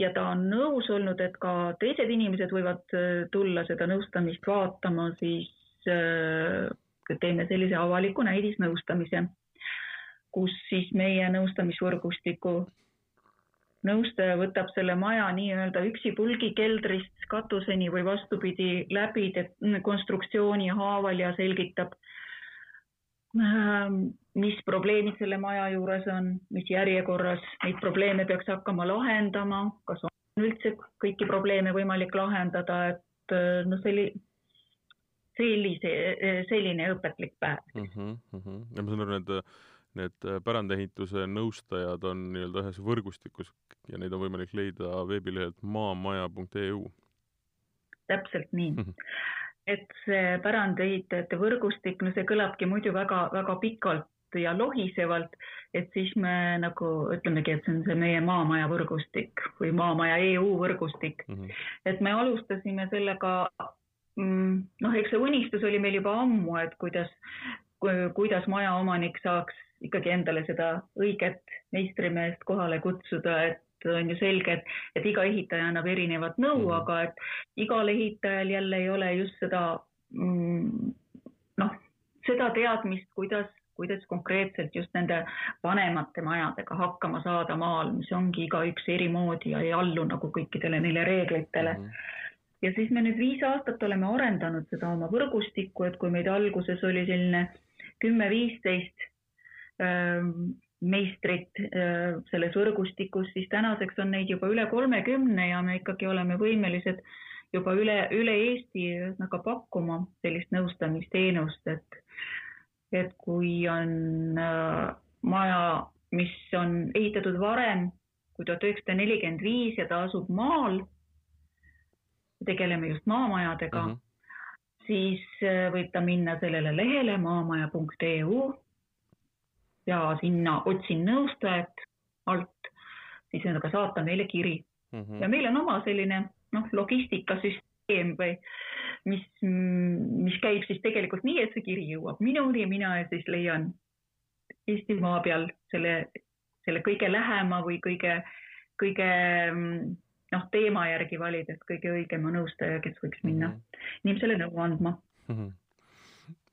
ja ta on nõus olnud, et ka teised inimesed võivad äh, tulla seda nõustamist vaatama, siis äh, teeme sellise avaliku näidisnõustamise, kus siis meie nõustamisvõrgustiku nõustaja võtab selle maja nii-öelda üksipulgi keldrist katuseni või vastupidi läbi konstruktsiooni haaval ja selgitab, ähm, mis probleemid selle maja juures on, mis järjekorras neid probleeme peaks hakkama lahendama, kas on üldse kõiki probleeme võimalik lahendada, et äh, noh, selli-, sellise, selline õpetlik päev mm. -hmm, mm -hmm. ja ma saan aru, need need äh, pärandehituse nõustajad on nii-öelda ühes võrgustikus ja neid on võimalik leida veebilehelt maamaja.eu. täpselt nii. -hmm. et see pärandehitajate võrgustik, no see kõlabki muidu väga-väga pikalt ja lohisevalt, et siis me nagu ütlemegi, et see on see meie Maamaja võrgustik või Maamaja EU võrgustik mm. -hmm. et me alustasime sellega mm, noh, eks see unistus oli meil juba ammu, et kuidas, kuidas majaomanik saaks ikkagi endale seda õiget meistrimeest kohale kutsuda, et on ju selge, et, et iga ehitaja annab erinevat nõu mm, -hmm. aga et igal ehitajal jälle ei ole just seda mm, noh, seda teadmist, kuidas, kuidas konkreetselt just nende vanemate majadega hakkama saada maal, mis ongi igaüks eri moodi ja ei allu nagu kõikidele neile reeglitele mm. -hmm ja siis me nüüd viis aastat oleme arendanud seda oma võrgustikku, et kui meid alguses oli selline kümme-viisteist meistrit äh, selles võrgustikus, siis tänaseks on neid juba üle kolmekümne ja me ikkagi oleme võimelised juba üle, üle Eesti ühesõnaga pakkuma sellist nõustamisteenust, et, et kui on äh, maja, mis on ehitatud varem kui tuhat üheksasada nelikümmend viis ja ta asub maal, tegeleme just maamajadega mm, -hmm. siis äh, võib ta minna sellele lehele maamaja.eu ja sinna otsin nõustajat alt, siis ühesõnaga saata meile kiri mm. -hmm. ja meil on oma selline noh, logistikasüsteem või mis, mis käib siis tegelikult nii, et see kiri jõuab minuni ja mina siis leian Eestimaa peal selle, selle kõige lähema või kõige, kõige noh, teema järgi valides kõige õigema nõustaja, kes võiks minna mm -hmm. inimesele nõu andma mm. -hmm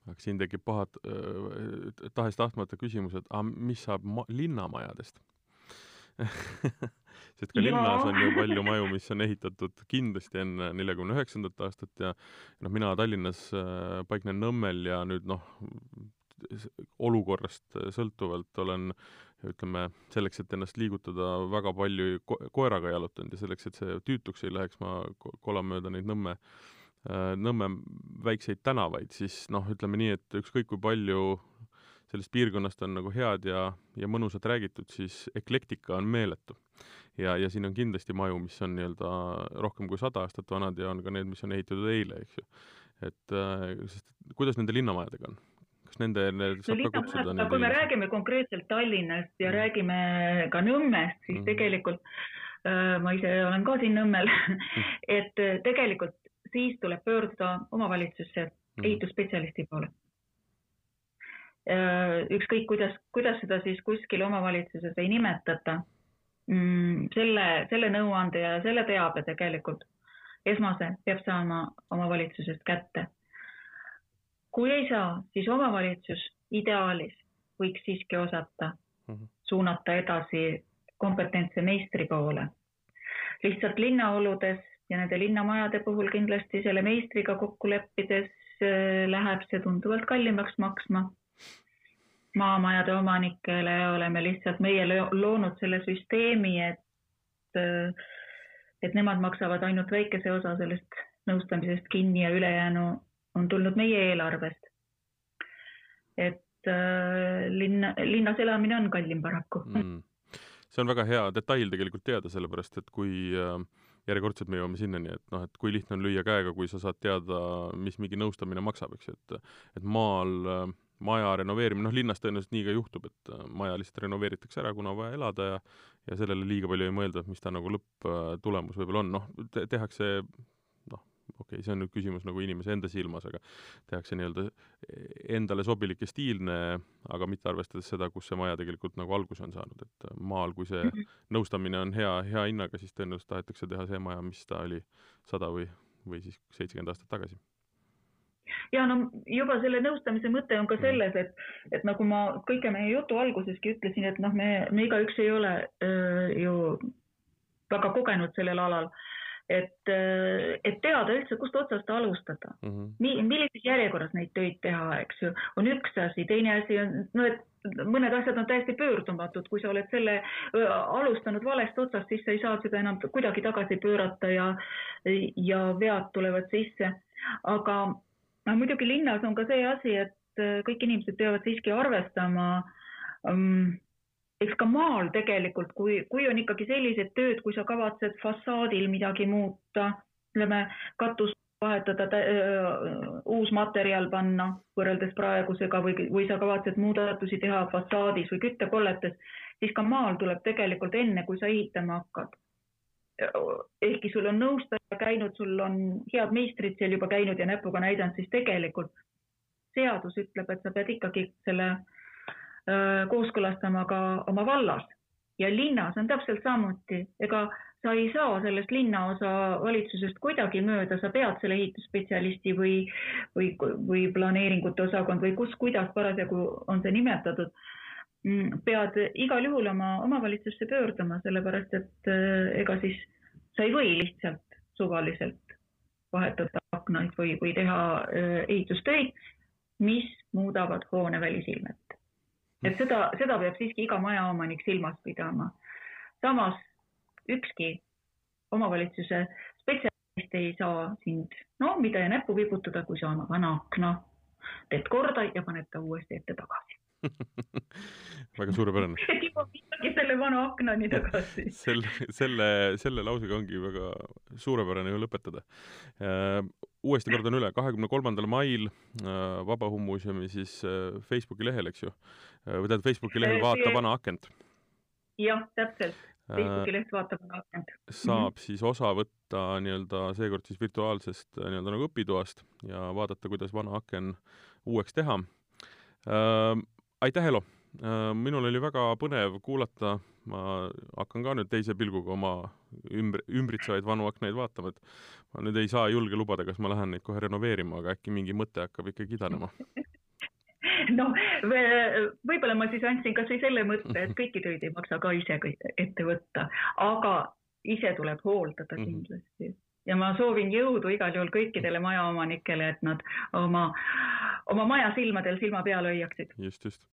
aga siin tekib pahad äh,, tahes-tahtmata küsimus, et aga mis saab ma-, linnamajadest? Sest ka linnas on ju palju maju, mis on ehitatud kindlasti enne neljakümne üheksandat aastat ja noh, mina Tallinnas äh, paiknen Nõmmel ja nüüd noh, olukorrast sõltuvalt olen ütleme, selleks, et ennast liigutada, väga palju ko koeraga jalutanud ja selleks, et see tüütuks ei läheks, ma kolan mööda neid Nõmme Äh, Nõmme väikseid tänavaid, siis noh, ütleme nii, et ükskõik kui palju sellest piirkonnast on nagu head ja, ja mõnusat räägitud, siis eklektika on meeletu. ja, ja siin on kindlasti maju, mis on nii-öelda rohkem kui sada aastat vanad ja on ka need, mis on ehitatud eile, eks ju. et äh, sest kuidas nende linnamajadega on? kas nende, need saab no, ka kutsuda? kui me räägime konkreetselt Tallinnast ja mm. räägime ka Nõmmest, siis mm. tegelikult äh, ma ise olen ka siin Nõmmel mm. et äh, tegelikult siis tuleb pöörduda omavalitsusse mhm. ehitusspetsialisti poole. Äh, ükskõik, kuidas, kuidas seda siis kuskil omavalitsuses ei nimetata, mm, selle, selle nõuande ja selle teabe tegelikult esmase peab saama omavalitsusest kätte. kui ei saa, siis omavalitsus ideaalis võiks siiski osata mhm. suunata edasi kompetentse meistri poole. lihtsalt linnaoludes ja nende linnamajade puhul kindlasti selle meistriga kokku leppides äh, läheb see tunduvalt kallimaks maksma. maamajade omanikele oleme lihtsalt meie loonud selle süsteemi, et, äh, et nemad maksavad ainult väikese osa sellest nõustamisest kinni ja ülejäänu on tulnud meie eelarvest. et äh, linna, linnas elamine on kallim paraku mm.. see on väga hea detail tegelikult teada, sellepärast et kui äh, järjekordselt me jõuame sinnani, et noh, et kui lihtne on lüüa käega, kui sa saad teada, mis mingi nõustamine maksab, eks ju, et et maal äh, maja renoveerimine, noh linnas tõenäoliselt nii ka juhtub, et äh, maja lihtsalt renoveeritakse ära, kuna on vaja elada ja ja sellele liiga palju ei mõelda, mis ta nagu lõpptulemus võib-olla on, noh te, tehakse okei okay,, see on nüüd küsimus nagu inimese enda silmas, aga tehakse nii-öelda endale sobilik ja stiilne, aga mitte arvestades seda, kus see maja tegelikult nagu alguse on saanud, et maal, kui see -hmm. nõustamine on hea, hea hinnaga, siis tõenäoliselt tahetakse teha see maja, mis ta oli sada või, või siis seitsekümmend aastat tagasi ja no juba selle nõustamise mõte on ka mhm. selles, et, et nagu ma kõige meie jutu alguseski ütlesin, et noh, me, me igaüks ei ole öö, ju väga kogenud sellel alal et, et teada üldse, kust otsast alustada mm. -hmm. millises järjekorras neid töid teha, eks ju, on üks asi, teine asi on, no et mõned asjad on täiesti pöördumatud, kui sa oled selle alustanud valest otsast, siis sa ei saa seda enam kuidagi tagasi pöörata ja, ja vead tulevad sisse. aga no muidugi linnas on ka see asi, et kõik inimesed peavad siiski arvestama um, eks ka maal tegelikult, kui, kui on ikkagi sellised tööd, kui sa kavatsed fassaadil midagi muuta, ütleme katust vahetada, uus materjal panna võrreldes praegusega või, või sa kavatsed muudatusi teha fassaadis või küttekolletes, siis ka maal tuleb tegelikult enne, kui sa ehitama hakkad. ehkki sul on nõustaja käinud, sul on head meistrid seal juba käinud ja näpuga näidanud, siis tegelikult seadus ütleb, et sa pead ikkagi selle Äh, kooskõlastama ka oma vallas. Ja linnas on täpselt samuti, ega sa ei saa sellest linnaosa valitsusest kuidagi mööda, sa pead selle ehitusspetsialisti või, või, või planeeringute osakond või kus, kuidas parasjagu on see nimetatud, mm, pead igal juhul oma omavalitsusse pöörduma, sellepärast et äh, ega siis sa ei või lihtsalt suvaliselt vahetada aknaid või, või teha äh, ehitustöid, mis muudavad hoone välisilmet et seda, seda peab siiski iga majaomanik silmas pidama. samas ükski omavalitsuse spetsialist ei saa sind, no mida ja näppu vibutada, kui sa oma vana akna teed korda ja paned ta uuesti ette tagasi väga suurepärane kipub ikkagi selle vana aknani tagasi selle, selle, selle lausega ongi väga suurepärane ju lõpetada uh,. uuesti kordan üle, kahekümne kolmandal mail uh, Vabaõhumuuseumi siis uh, Facebooki lehel, eks ju, või tähendab Facebooki lehel Vaata vana akent. jah, täpselt. Facebooki leht Vaata vana akent. saab mm -hmm. siis osa võtta nii-öelda seekord siis virtuaalsest nii-öelda nagu õpitoast ja vaadata, kuidas vana aken uueks teha aitäh, Elo! Äh, minul oli väga põnev kuulata, ma hakkan ka nüüd teise pilguga oma ümbr-, ümbritsevaid vanu aknaid vaatama, et ma nüüd ei saa julge lubada, kas ma lähen neid kohe renoveerima, aga äkki mingi mõte hakkab ikkagi idanema noh, võib-olla ma siis andsin kas või selle mõtte, et kõiki töid ei maksa ka ise ette võtta, aga ise tuleb hooldada mhm. kindlasti ja ma soovin jõudu igal juhul kõikidele majaomanikele, et nad oma, oma maja silmadel silma peal hoiaksid. just, just.